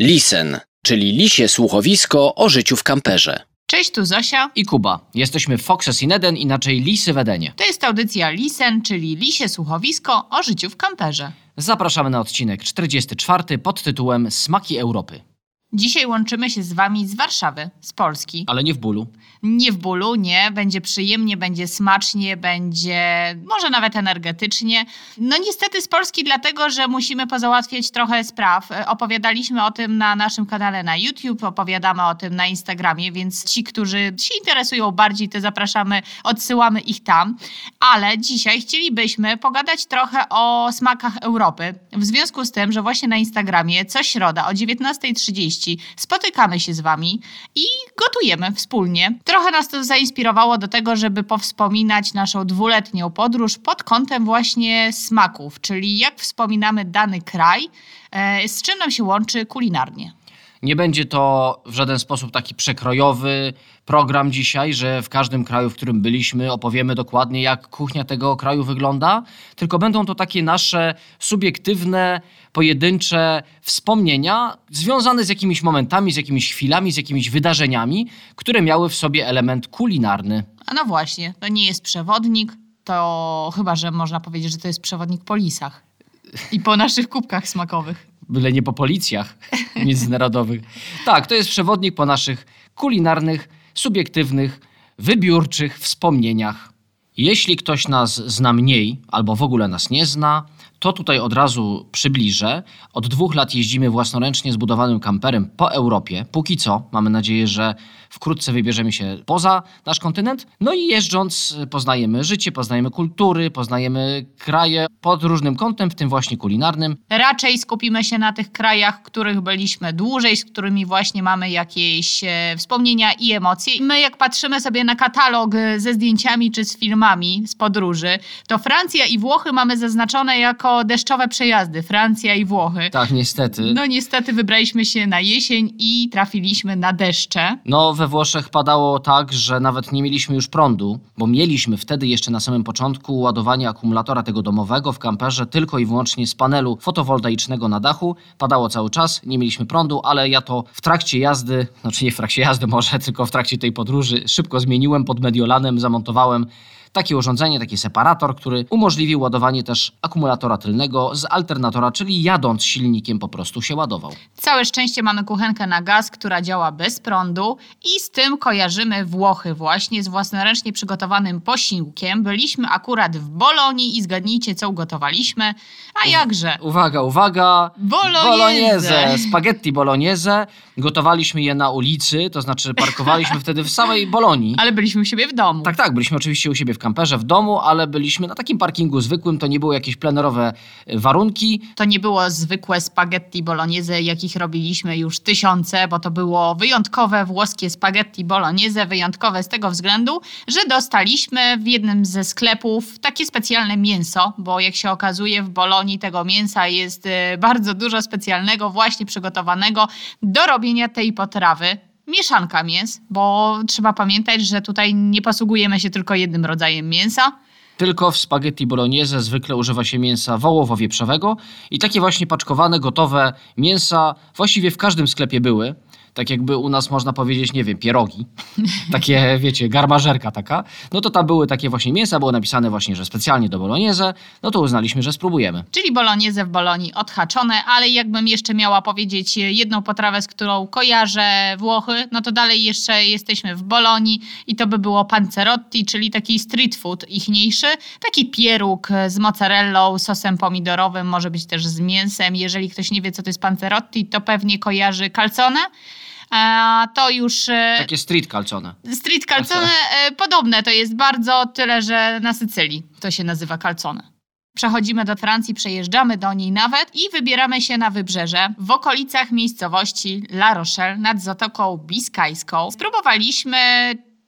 Lisen, czyli lisie słuchowisko o życiu w kamperze. Cześć, tu Zosia. i Kuba. Jesteśmy Foxes in Eden, inaczej Lisy w Edenie. To jest audycja Lisen, czyli Lisie Słuchowisko o życiu w kamperze. Zapraszamy na odcinek 44 pod tytułem Smaki Europy. Dzisiaj łączymy się z Wami z Warszawy, z Polski. Ale nie w bólu. Nie w bólu, nie. Będzie przyjemnie, będzie smacznie, będzie może nawet energetycznie. No niestety z Polski, dlatego że musimy pozałatwiać trochę spraw. E, Opowiadaliśmy o tym na naszym kanale na YouTube, opowiadamy o tym na Instagramie, więc ci, którzy się interesują bardziej, to zapraszamy, odsyłamy ich tam. Ale dzisiaj chcielibyśmy pogadać trochę o smakach Europy. W związku z tym, że właśnie na Instagramie co środa o 19.30 spotykamy się z Wami i gotujemy wspólnie. Trochę nas to zainspirowało do tego, żeby powspominać naszą dwuletnią podróż pod kątem właśnie smaków, czyli jak wspominamy dany kraj, e, z czym nam się łączy kulinarnie. Nie będzie to w żaden sposób taki przekrojowy program dzisiaj, że w każdym kraju, w którym byliśmy, opowiemy dokładnie, jak kuchnia tego kraju wygląda, tylko będą to takie nasze subiektywne, pojedyncze wspomnienia związane z jakimiś momentami, z jakimiś chwilami, z jakimiś wydarzeniami, które miały w sobie element kulinarny. A no właśnie, to nie jest przewodnik, to chyba, że można powiedzieć, że to jest przewodnik po lisach i po naszych kubkach smakowych. byle nie po policjach międzynarodowych. Tak, to jest przewodnik po naszych kulinarnych, subiektywnych, wybiórczych wspomnieniach. Jeśli ktoś nas zna mniej albo w ogóle nas nie zna, to tutaj od razu przybliżę. Od dwóch lat jeździmy własnoręcznie zbudowanym kamperem po Europie. Póki co, mamy nadzieję, że wkrótce wybierzemy się poza nasz kontynent. No i jeżdżąc poznajemy życie, poznajemy kultury, poznajemy kraje pod różnym kątem, w tym właśnie kulinarnym. Raczej skupimy się na tych krajach, których byliśmy dłużej, z którymi właśnie mamy jakieś e, wspomnienia i emocje. I my, jak patrzymy sobie na katalog e, ze zdjęciami czy z filmami z podróży, to Francja i Włochy mamy zaznaczone jako deszczowe przejazdy. Francja i Włochy. Tak, niestety. No niestety wybraliśmy się na jesień i trafiliśmy na deszcze. No, we Włoszech padało tak, że nawet nie mieliśmy już prądu, bo mieliśmy wtedy jeszcze na samym początku ładowanie akumulatora tego domowego w kamperze tylko i wyłącznie z panelu fotowoltaicznego na dachu. Padało cały czas, nie mieliśmy prądu, ale ja to w trakcie jazdy, znaczy nie w trakcie jazdy może, tylko w trakcie tej podróży szybko zmieniłem pod Mediolanem, zamontowałem takie urządzenie, taki separator, który umożliwił ładowanie też akumulatora tylnego z alternatora, czyli jadąc silnikiem po prostu się ładował. Całe szczęście mamy kuchenkę na gaz, która działa bez prądu i z tym kojarzymy Włochy właśnie z własnoręcznie przygotowanym posiłkiem. Byliśmy akurat w Bolonii i zgadnijcie co ugotowaliśmy. A jakże? Uwaga, uwaga! Bolognese. Spaghetti bolognese. Gotowaliśmy je na ulicy, to znaczy parkowaliśmy wtedy w samej Bolonii. Ale byliśmy u siebie w domu. Tak, tak, byliśmy oczywiście u siebie w kamperze, w domu, ale byliśmy na takim parkingu zwykłym, to nie były jakieś plenerowe y, warunki. To nie było zwykłe spaghetti bolognese, jakich robiliśmy już tysiące, bo to było wyjątkowe włoskie spaghetti bolognese, wyjątkowe z tego względu, że dostaliśmy w jednym ze sklepów takie specjalne mięso, bo jak się okazuje w Bolonii tego mięsa jest e, bardzo dużo specjalnego, właśnie przygotowanego do robienia tej potrawy. Mieszanka mięs, bo trzeba pamiętać, że tutaj nie posługujemy się tylko jednym rodzajem mięsa. Tylko w spaghetti bolognese zwykle używa się mięsa wołowo-wieprzowego i takie właśnie paczkowane, gotowe mięsa właściwie w każdym sklepie były. Tak jakby u nas można powiedzieć, nie wiem, pierogi. Takie, wiecie, garmażerka taka. No to tam były takie właśnie mięsa, było napisane właśnie, że specjalnie do bolognese. No to uznaliśmy, że spróbujemy. Czyli bolognese w Bolonii odhaczone, ale jakbym jeszcze miała powiedzieć jedną potrawę, z którą kojarzę Włochy, no to dalej jeszcze jesteśmy w Bolonii i to by było panzerotti, czyli taki street food ichniejszy, taki pieróg z mozzarellą, sosem pomidorowym, może być też z mięsem. Jeżeli ktoś nie wie, co to jest panzerotti, to pewnie kojarzy calzone. A to już e, Takie street calzone. street calzone e, podobne to jest bardzo, tyle że na Sycylii to się nazywa calzone. Przechodzimy do Francji, przejeżdżamy do niej nawet i wybieramy się na wybrzeże w okolicach miejscowości La Rochelle nad Zatoką Biskajską. Spróbowaliśmy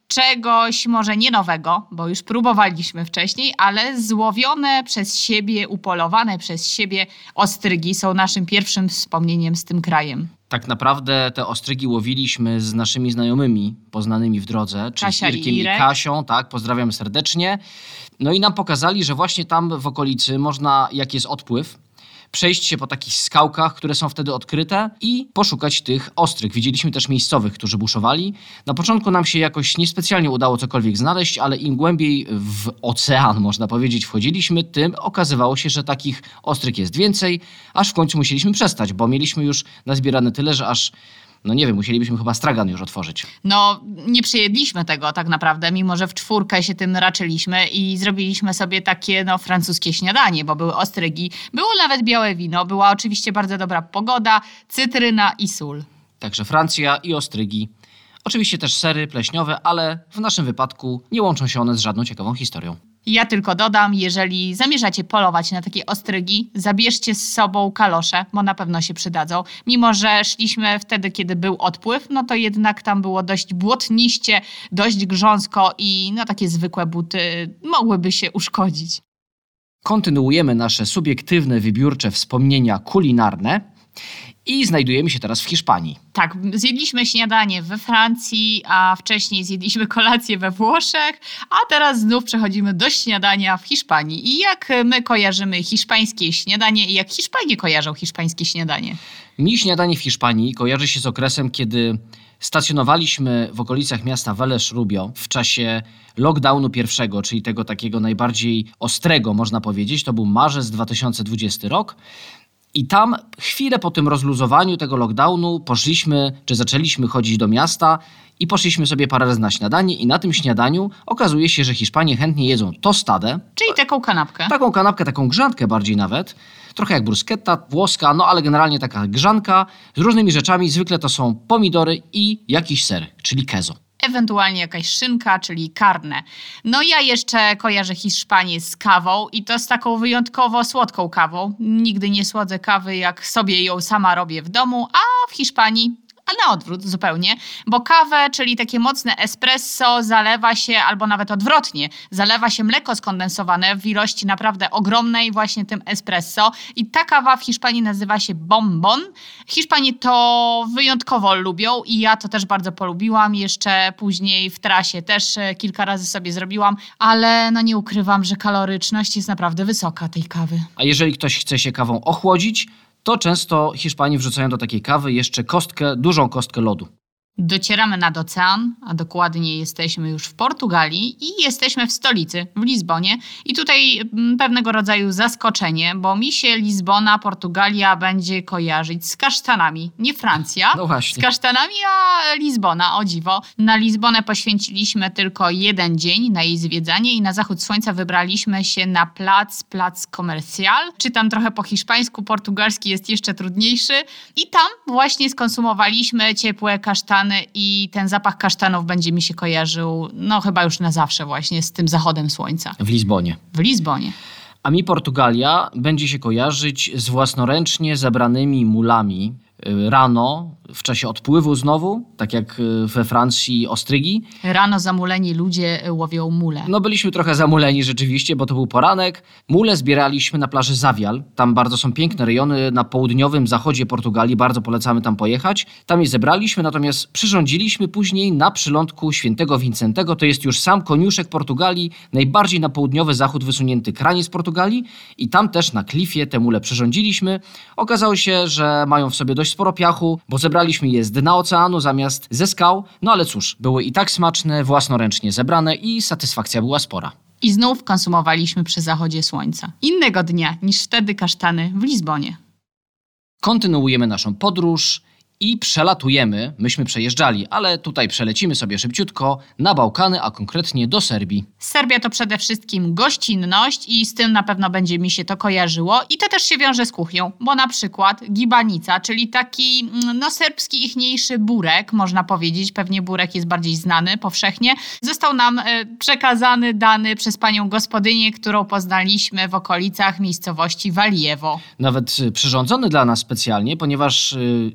czegoś może nie nowego, bo już próbowaliśmy wcześniej, ale złowione przez siebie, upolowane przez siebie ostrygi są naszym pierwszym wspomnieniem z tym krajem. Tak naprawdę te ostrygi łowiliśmy z naszymi znajomymi poznanymi w drodze, czyli Kasia i Irkiem i, Irek. Kasią, tak, pozdrawiam serdecznie. No i nam pokazali, że właśnie tam w okolicy można, jak jest odpływ, przejść się po takich skałkach, które są wtedy odkryte i poszukać tych ostrych. Widzieliśmy też miejscowych, którzy buszowali. Na początku nam się jakoś niespecjalnie udało cokolwiek znaleźć, ale im głębiej w ocean, można powiedzieć, wchodziliśmy, tym okazywało się, że takich ostryk jest więcej, aż w końcu musieliśmy przestać, bo mieliśmy już nazbierane tyle, że aż no nie wiem, musielibyśmy chyba stragan już otworzyć. No, nie przyjedliśmy tego tak naprawdę, mimo że w czwórkę się tym raczyliśmy i zrobiliśmy sobie takie no, francuskie śniadanie, bo były ostrygi, było nawet białe wino, była oczywiście bardzo dobra pogoda, cytryna i sól. Także Francja i ostrygi. Oczywiście też sery pleśniowe, ale w naszym wypadku nie łączą się one z żadną ciekawą historią. Ja tylko dodam, jeżeli zamierzacie polować na takie ostrygi, zabierzcie z sobą kalosze, bo na pewno się przydadzą. Mimo, że szliśmy wtedy, kiedy był odpływ, no to jednak tam było dość błotniście, dość grząsko i no takie zwykłe buty mogłyby się uszkodzić. Kontynuujemy nasze subiektywne, wybiórcze wspomnienia kulinarne i znajdujemy się teraz w Hiszpanii. Tak, zjedliśmy śniadanie we Francji, a wcześniej zjedliśmy kolację we Włoszech, a teraz znów przechodzimy do śniadania w Hiszpanii. I jak my kojarzymy hiszpańskie śniadanie i jak Hiszpanie kojarzą hiszpańskie śniadanie? Mi śniadanie w Hiszpanii kojarzy się z okresem, kiedy stacjonowaliśmy w okolicach miasta Velez Rubio w czasie lockdownu pierwszego, czyli tego takiego najbardziej ostrego, można powiedzieć. To był marzec 2020 rok. I tam chwilę po tym rozluzowaniu tego lockdownu poszliśmy, czy zaczęliśmy chodzić do miasta i poszliśmy sobie parę razy na śniadanie i na tym śniadaniu okazuje się, że Hiszpanie chętnie jedzą tostadę, Czyli taką kanapkę. taką kanapkę, taką grzankę bardziej nawet, trochę jak bruschetta włoska, no ale generalnie taka grzanka z różnymi rzeczami. Zwykle to są pomidory i jakiś ser, czyli kezo. Ewentualnie jakaś szynka, czyli karne. No ja jeszcze kojarzę Hiszpanię z kawą i to z taką wyjątkowo słodką kawą. Nigdy nie słodzę kawy, jak sobie ją sama robię w domu, a w Hiszpanii a na odwrót zupełnie, bo kawę, czyli takie mocne espresso, zalewa się, albo nawet odwrotnie, zalewa się mleko skondensowane w ilości naprawdę ogromnej, właśnie tym espresso. I ta kawa w Hiszpanii nazywa się bonbon. Hiszpanie to wyjątkowo lubią i ja to też bardzo polubiłam. Jeszcze później w trasie też e, kilka razy sobie zrobiłam, ale no nie ukrywam, że kaloryczność jest naprawdę wysoka tej kawy. A jeżeli ktoś chce się kawą ochłodzić, to często Hiszpanie wrzucają do takiej kawy jeszcze kostkę, dużą kostkę lodu. Docieramy nad ocean, a dokładnie jesteśmy już w Portugalii i jesteśmy w stolicy, w Lizbonie. I tutaj mm, pewnego rodzaju zaskoczenie, bo mi się Lizbona, Portugalia będzie kojarzyć z kasztanami. Nie Francja. No właśnie. Z kasztanami, a Lizbona, o dziwo. Na Lizbonę poświęciliśmy tylko jeden dzień na jej zwiedzanie i na zachód słońca wybraliśmy się na plac, plac Comercial. Czytam trochę po hiszpańsku, portugalski jest jeszcze trudniejszy. I tam właśnie skonsumowaliśmy ciepłe kasztany i ten zapach kasztanów będzie mi się kojarzył, no chyba już na zawsze właśnie z tym zachodem słońca. W Lizbonie. W Lizbonie. A mi Portugalia będzie się kojarzyć z własnoręcznie zebranymi mulami y, rano, w czasie odpływu znowu, tak jak y, we Francji ostrygi. Rano zamuleni ludzie łowią mule. No byliśmy trochę zamuleni rzeczywiście, bo to był poranek. Mule zbieraliśmy na plaży Zawial. Tam bardzo są piękne rejony na południowym zachodzie Portugalii. Bardzo polecamy tam pojechać. Tam je zebraliśmy, natomiast przyrządziliśmy później na przylądku Świętego Wincentego. To jest już sam koniuszek Portugalii, najbardziej na południowy zachód wysunięty kraniec Portugalii. I tam też na klifie te mule przyrządziliśmy. Okazało się, że mają w sobie dość sporo piachu, bo zebraliśmy je z dna oceanu zamiast ze skał. No ale cóż, były i tak smaczne, własnoręcznie zebrane i satysfakcja była spora. I znów konsumowaliśmy przy zachodzie słońca. Innego dnia niż wtedy kasztany w Lizbonie. kontynuujemy naszą podróż i przelatujemy, myśmy przejeżdżali, ale tutaj przelecimy sobie szybciutko na Bałkany, a konkretnie do Serbii. Serbia to przede wszystkim gościnność i z tym na pewno będzie mi się to kojarzyło. I to też się wiąże z kuchnią, bo na przykład gibanica, czyli taki mm, no serbski ichniejszy burek, można powiedzieć, pewnie burek jest bardziej znany powszechnie, został nam e, przekazany, dany przez panią gospodynię, którą poznaliśmy w okolicach miejscowości Walijewo. Nawet y, przyrządzony dla nas specjalnie, ponieważ y,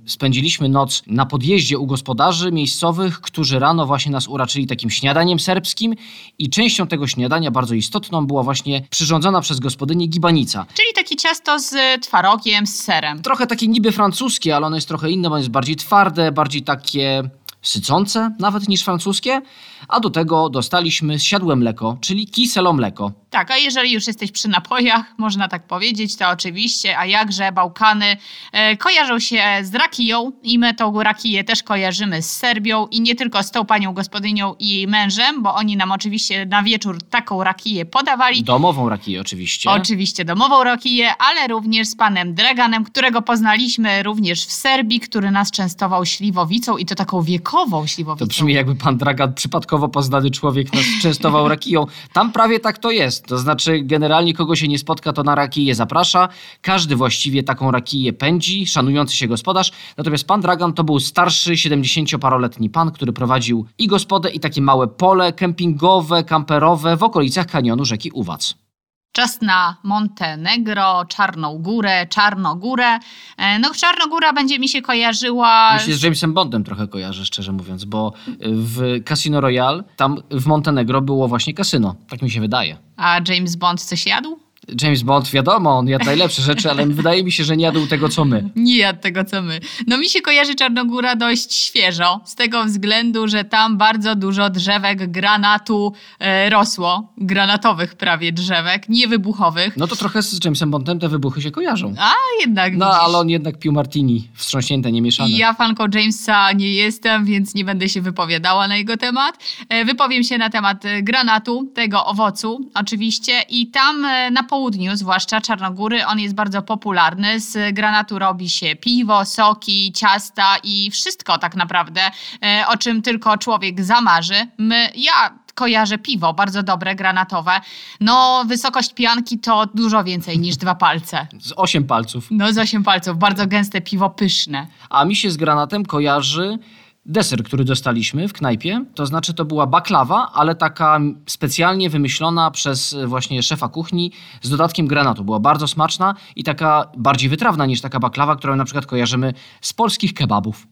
spędziliśmy noc na podjeździe u gospodarzy miejscowych, którzy rano właśnie nas uraczyli takim śniadaniem serbskim i częścią tego śniadania bardzo istotną była właśnie przyrządzona przez gospodynię gibanica. Czyli takie ciasto z twarogiem, z serem. Trochę takie niby francuskie, ale ono jest trochę inne, bo jest bardziej twarde, bardziej takie sycące nawet niż francuskie, a do tego dostaliśmy siadłe mleko, czyli kiselo mleko. Tak, a jeżeli już jesteś przy napojach, można tak powiedzieć, to oczywiście, a jakże Bałkany e, kojarzą się z rakiją i my tą rakiję też kojarzymy z Serbią i nie tylko z tą panią gospodynią i jej mężem, bo oni nam oczywiście na wieczór taką rakiję podawali. Domową rakiję oczywiście. Oczywiście domową rakiję, ale również z panem Draganem, którego poznaliśmy również w Serbii, który nas częstował śliwowicą i to taką wiekową śliwowicą. To brzmi jakby pan Dragan, przypadkowo poznany człowiek, nas częstował rakiją. Tam prawie tak to jest. To znaczy, generalnie kogo się nie spotka, to na rakiję zaprasza. Każdy właściwie taką rakiję pędzi, szanujący się gospodarz. Natomiast pan Dragan to był starszy, 70-paroletni pan, który prowadził i gospodę, i takie małe pole kempingowe, kamperowe w okolicach kanionu rzeki Uwac. Czas na Montenegro, Czarną Górę, Czarnogórę. E, No Czarnogóra będzie mi się kojarzyła... Ja się z Jamesem Bondem trochę kojarzę, szczerze mówiąc, bo w Casino Royale, tam w Montenegro było właśnie kasyno. Tak mi się wydaje. A James Bond coś jadł? James Bond, wiadomo, on jadł najlepsze rzeczy, ale wydaje mi się, że nie jadł tego, co my. Nie jadł tego, co my. No mi się kojarzy Czarnogóra dość świeżo, z tego względu, że tam bardzo dużo drzewek granatu e, rosło. Granatowych prawie drzewek, niewybuchowych. No to trochę z Jamesem Bondem te wybuchy się kojarzą. A jednak No, widzisz. ale on jednak pił martini, wstrząśnięte, nie mieszane. Ja fanką Jamesa nie jestem, więc nie będę się wypowiadała na jego temat. E, Wypowiem się na temat e, granatu, tego owocu oczywiście. I tam e, na południu, zwłaszcza Czarnogóry, on jest bardzo popularny. Z granatu robi się piwo, soki, ciasta i wszystko tak naprawdę, e, o czym tylko człowiek zamarzy. My, ja kojarzę piwo, bardzo dobre, granatowe. No, wysokość pianki to dużo więcej niż dwa palce. Z osiem palców. No, z osiem palców. Bardzo gęste piwo, pyszne. A mi się z granatem kojarzy deser, który dostaliśmy w knajpie. To znaczy to była baklawa, ale taka specjalnie wymyślona przez e, właśnie szefa kuchni z dodatkiem granatu. Była bardzo smaczna i taka bardziej wytrawna niż taka baklawa, którą na przykład kojarzymy z polskich kebabów.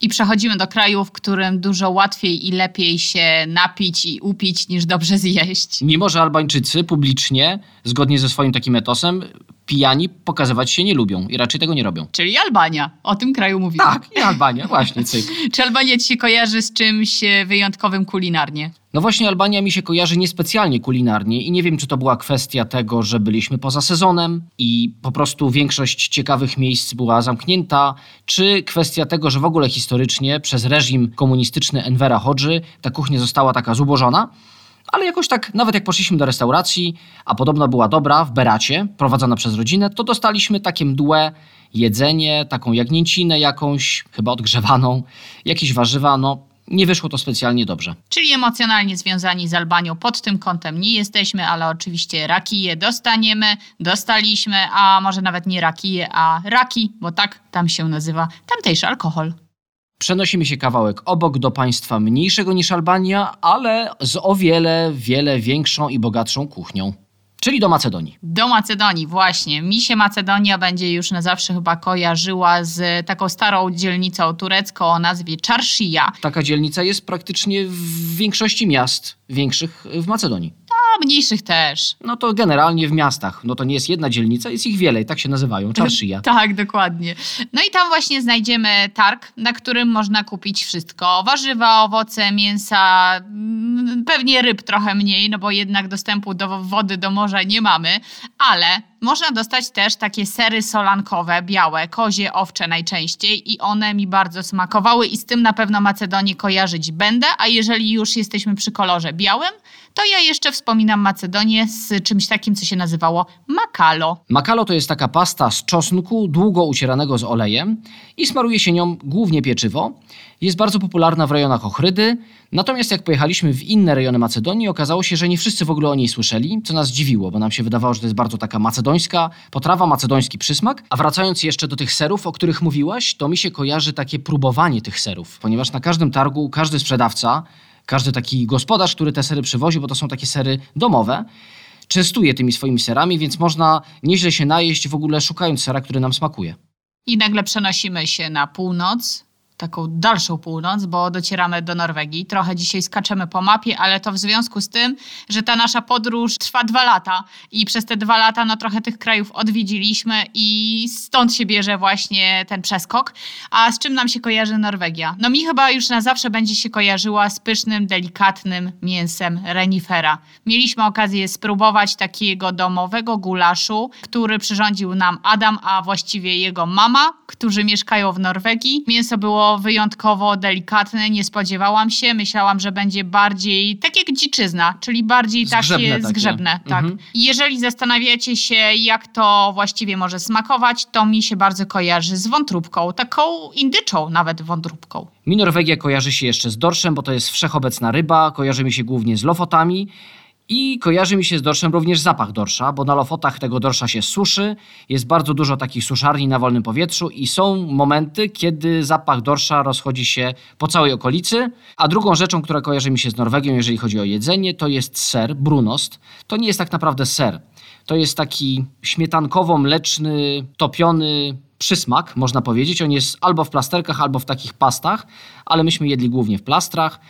I przechodzimy do kraju, w którym dużo łatwiej i lepiej się napić i upić niż dobrze zjeść. Mimo, że Albańczycy publicznie, zgodnie ze swoim takim etosem, pijani pokazywać się nie lubią i raczej tego nie robią. Czyli Albania. O tym kraju mówimy. Tak, i Albania, właśnie, cyk. Czy Albania ci się kojarzy z czymś e, wyjątkowym kulinarnie? No właśnie Albania mi się kojarzy niespecjalnie kulinarnie i nie wiem, czy to była kwestia tego, że byliśmy poza sezonem i po prostu większość ciekawych miejsc była zamknięta, czy kwestia tego, że w ogóle historycznie przez reżim komunistyczny Envera Hodży ta kuchnia została taka zubożona. Ale jakoś tak, nawet jak poszliśmy do restauracji, a podobno była dobra w Beracie, prowadzona przez rodzinę, to dostaliśmy takie mdłe jedzenie, taką jagnięcinę jakąś, chyba odgrzewaną, jakieś warzywa, no nie wyszło to specjalnie dobrze. Czyli emocjonalnie związani z Albanią pod tym kątem nie jesteśmy, ale oczywiście rakije dostaniemy, dostaliśmy, a może nawet nie rakije, a raki, bo tak tam się nazywa tamtejszy alkohol. Przenosimy się kawałek obok do państwa mniejszego niż Albania, ale z o wiele, wiele większą i bogatszą kuchnią. Czyli do Macedonii. Do Macedonii, właśnie. Mi się Macedonia będzie już na zawsze chyba kojarzyła z taką starą dzielnicą turecką o nazwie Czarszija. Taka dzielnica jest praktycznie w większości miast większych w Macedonii. A mniejszych też. No to generalnie w miastach. No to nie jest jedna dzielnica, jest ich wiele i tak się nazywają. Czarszija. Tak, dokładnie. No i tam właśnie znajdziemy targ, na którym można kupić wszystko. Warzywa, owoce, mięsa, mm, pewnie ryb trochę mniej, no bo jednak dostępu do wody, do morza nie mamy, ale można dostać też takie sery solankowe, białe, kozie, owcze najczęściej i one mi bardzo smakowały i z tym na pewno Macedonię kojarzyć będę, a jeżeli już jesteśmy przy kolorze białym, to ja jeszcze wspominam Macedonię z czymś takim, co się nazywało makalo. Makalo to jest taka pasta z czosnku, długo ucieranego z olejem i smaruje się nią głównie pieczywo. Jest bardzo popularna w rejonach Ochrydy, natomiast jak pojechaliśmy w inne rejony Macedonii, okazało się, że nie wszyscy w ogóle o niej słyszeli, co nas dziwiło, bo nam się wydawało, że to jest bardzo taka macedońska potrawa, macedoński przysmak. A wracając jeszcze do tych serów, o których mówiłaś, to mi się kojarzy takie próbowanie tych serów, ponieważ na każdym targu każdy sprzedawca, każdy taki gospodarz, który te sery przywozi, bo to są takie sery domowe, częstuje tymi swoimi serami, więc można nieźle się najeść w ogóle szukając sera, który nam smakuje. I nagle przenosimy się na północ, taką dalszą północ, bo docieramy do Norwegii. Trochę dzisiaj skaczemy po mapie, ale to w związku z tym, że ta nasza podróż trwa dwa lata i przez te dwa lata no trochę tych krajów odwiedziliśmy i stąd się bierze właśnie ten przeskok. A z czym nam się kojarzy Norwegia? No mi chyba już na zawsze będzie się kojarzyła z pysznym, delikatnym mięsem renifera. Mieliśmy okazję spróbować takiego domowego gulaszu, który przyrządził nam Adam, a właściwie jego mama, którzy mieszkają w Norwegii. Mięso było wyjątkowo delikatne, nie spodziewałam się. Myślałam, że będzie bardziej tak jak dziczyzna, czyli bardziej Zgrzebne takie takie. zgrzebne. Tak. Mhm. Jeżeli zastanawiacie się, jak to właściwie może smakować, to mi się bardzo kojarzy z wątróbką, taką indyczą nawet wątróbką. Mi Norwegia kojarzy się jeszcze z dorszem, bo to jest wszechobecna ryba, kojarzy mi się głównie z lofotami i kojarzy mi się z dorszem również zapach dorsza, bo na lofotach tego dorsza się suszy, jest bardzo dużo takich suszarni na wolnym powietrzu i są momenty, kiedy zapach dorsza rozchodzi się po całej okolicy. A drugą rzeczą, która kojarzy mi się z Norwegią, jeżeli chodzi o jedzenie, to jest ser, brunost. To nie jest tak naprawdę ser. To jest taki śmietankowo-mleczny, topiony przysmak, można powiedzieć. On jest albo w plasterkach, albo w takich pastach, ale myśmy jedli głównie w plastrach.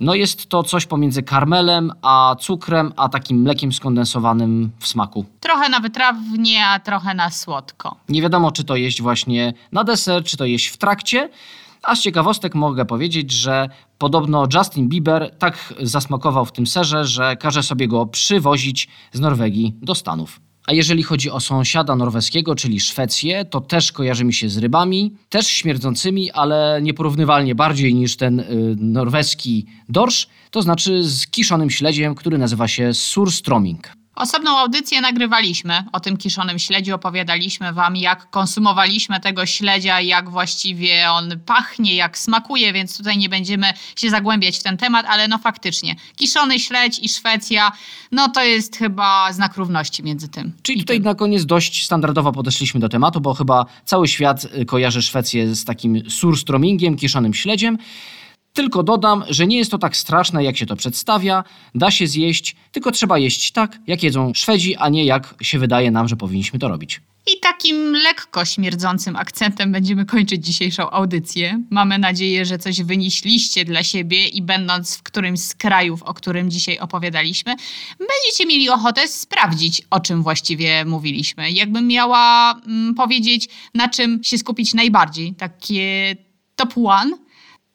No jest to coś pomiędzy karmelem, a cukrem, a takim mlekiem skondensowanym w smaku. Trochę na wytrawnie, a trochę na słodko. Nie wiadomo, czy to jeść właśnie na deser, czy to jeść w trakcie. A z ciekawostek mogę powiedzieć, że podobno Justin Bieber tak zasmakował w tym serze, że każe sobie go przywozić z Norwegii do Stanów. A jeżeli chodzi o sąsiada norweskiego, czyli Szwecję, to też kojarzy mi się z rybami, też śmierdzącymi, ale nieporównywalnie bardziej niż ten y, norweski dorsz, to znaczy z kiszonym śledziem, który nazywa się surströmming. Osobną audycję nagrywaliśmy o tym kiszonym śledziu, opowiadaliśmy wam, jak konsumowaliśmy tego śledzia, jak właściwie on pachnie, jak smakuje, więc tutaj nie będziemy się zagłębiać w ten temat, ale no faktycznie, kiszony śledź i Szwecja, no to jest chyba znak równości między tym. Czyli tutaj tym. na koniec dość standardowo podeszliśmy do tematu, bo chyba cały świat y, kojarzy Szwecję z takim surströmmingiem, kiszonym śledziem. Tylko dodam, że nie jest to tak straszne, jak się to przedstawia. Da się zjeść, tylko trzeba jeść tak, jak jedzą Szwedzi, a nie jak się wydaje nam, że powinniśmy to robić. I takim lekko śmierdzącym akcentem będziemy kończyć dzisiejszą audycję. Mamy nadzieję, że coś wynieśliście dla siebie i będąc w którymś z krajów, o którym dzisiaj opowiadaliśmy, będziecie mieli ochotę sprawdzić, o czym właściwie mówiliśmy. Jakbym miała mm, powiedzieć, na czym się skupić najbardziej, takie top one,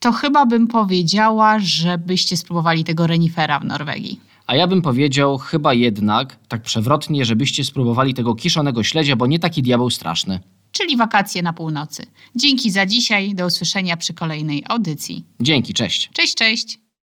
to chyba bym powiedziała, żebyście spróbowali tego renifera w Norwegii. A ja bym powiedział chyba jednak, tak przewrotnie, żebyście spróbowali tego kiszonego śledzia, bo nie taki diabeł straszny. Czyli wakacje na północy. Dzięki za dzisiaj. Do usłyszenia przy kolejnej audycji. Dzięki, cześć. Cześć, cześć.